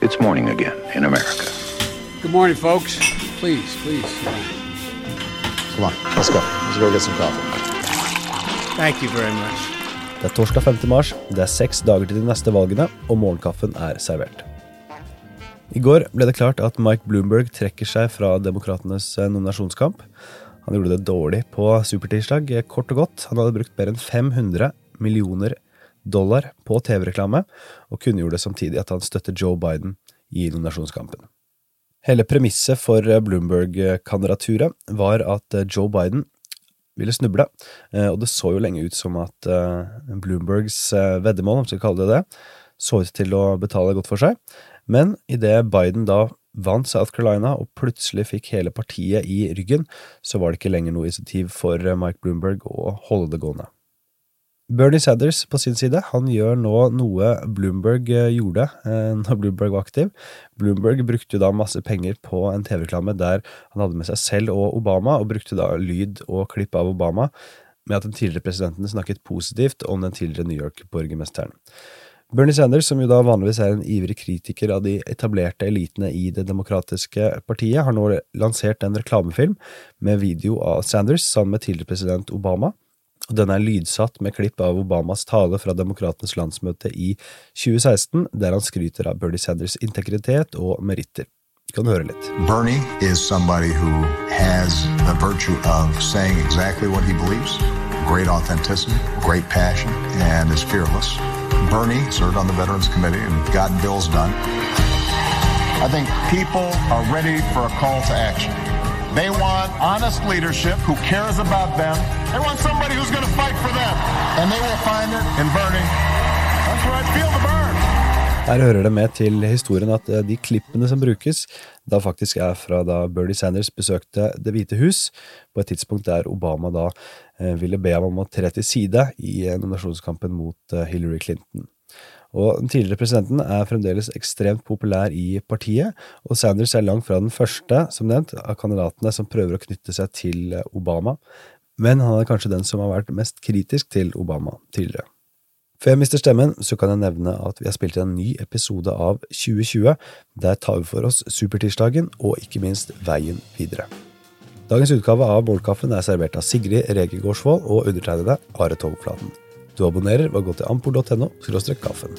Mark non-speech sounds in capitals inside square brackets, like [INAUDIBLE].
It's morning again in America. Good morning, folks. Please, please. Come on, let's go. Let's go get some coffee. Thank you very much. Det er torsdag 5. mars, det er seks dager til de neste valgene, og morgenkaffen er servert. I går ble det klart at Mike Bloomberg trekker seg fra Demokratenes eh, nominasjonskamp. Han gjorde det dårlig på supertirsdag, kort og godt. Han hadde brukt mer enn 500 millioner dollar på TV-reklame, og kunngjorde samtidig at han støtter Joe Biden i nominasjonskampen. Hele premisset for Bloomberg-kandidaturet var at Joe Biden ville snuble, eh, og det så jo lenge ut som at eh, Bloombergs eh, veddemål, om vi skal kalle det det, så ut til å betale godt for seg. Men idet Biden da vant South Carolina og plutselig fikk hele partiet i ryggen, så var det ikke lenger noe initiativ for Mike Bloomberg å holde det gående. Bernie Sanders på sin side han gjør nå noe Bloomberg eh, gjorde eh, [LAUGHS] når Bloomberg var aktiv. Bloomberg brukte jo da masse penger på en TV-reklame der han hadde med seg selv og Obama, og brukte da lyd og klipp av Obama med at den tidligere presidenten snakket positivt om den tidligere New York-borgermesteren. Bernie Sanders, som jo da vanligvis er en ivrig kritiker av de etablerte elitene i Det demokratiske partiet, har nå lansert en reklamefilm med video av Sanders sammen med tidligere president Obama og den er lydsatt med klipp av Obamas tale fra Demokratenes landsmøte i 2016, der han skryter av Bernie Sanders integritet og meritter. Vi kan høre litt. Bernie is somebody who has the virtue of saying exactly what he believes, great authenticity, great passion, and is fearless. Bernie served on the Veterans Committee and gotten bills done. I think people are ready for a call to action. They want honest leadership who cares about them. They want somebody who's going to fight for them. And they will find it in Bernie. That's right. Feel the burn. Her hører det med til historien at eh, de klippene som brukes, da faktisk er fra da Bernie Sanders besøkte Det hvite hus, på et tidspunkt der Obama da eh, ville be ham om å tre til side i eh, nominasjonskampen mot Hillary Clinton. Og Den tidligere presidenten er fremdeles ekstremt populær i partiet, og Sanders er langt fra den første, som nevnt, av kandidatene som prøver å knytte seg til Obama, men han er kanskje den som har vært mest kritisk til Obama tidligere. Før jeg mister stemmen, så kan jeg nevne at vi har spilt inn en ny episode av 2020. Der tar vi for oss supertirsdagen og ikke minst veien videre. Dagens utgave av Målkaffen er servert av Sigrid Rege Gårdsvold og undertegnede Are Togflaten. Du abonnerer ved å gå til ampor.no kaffen.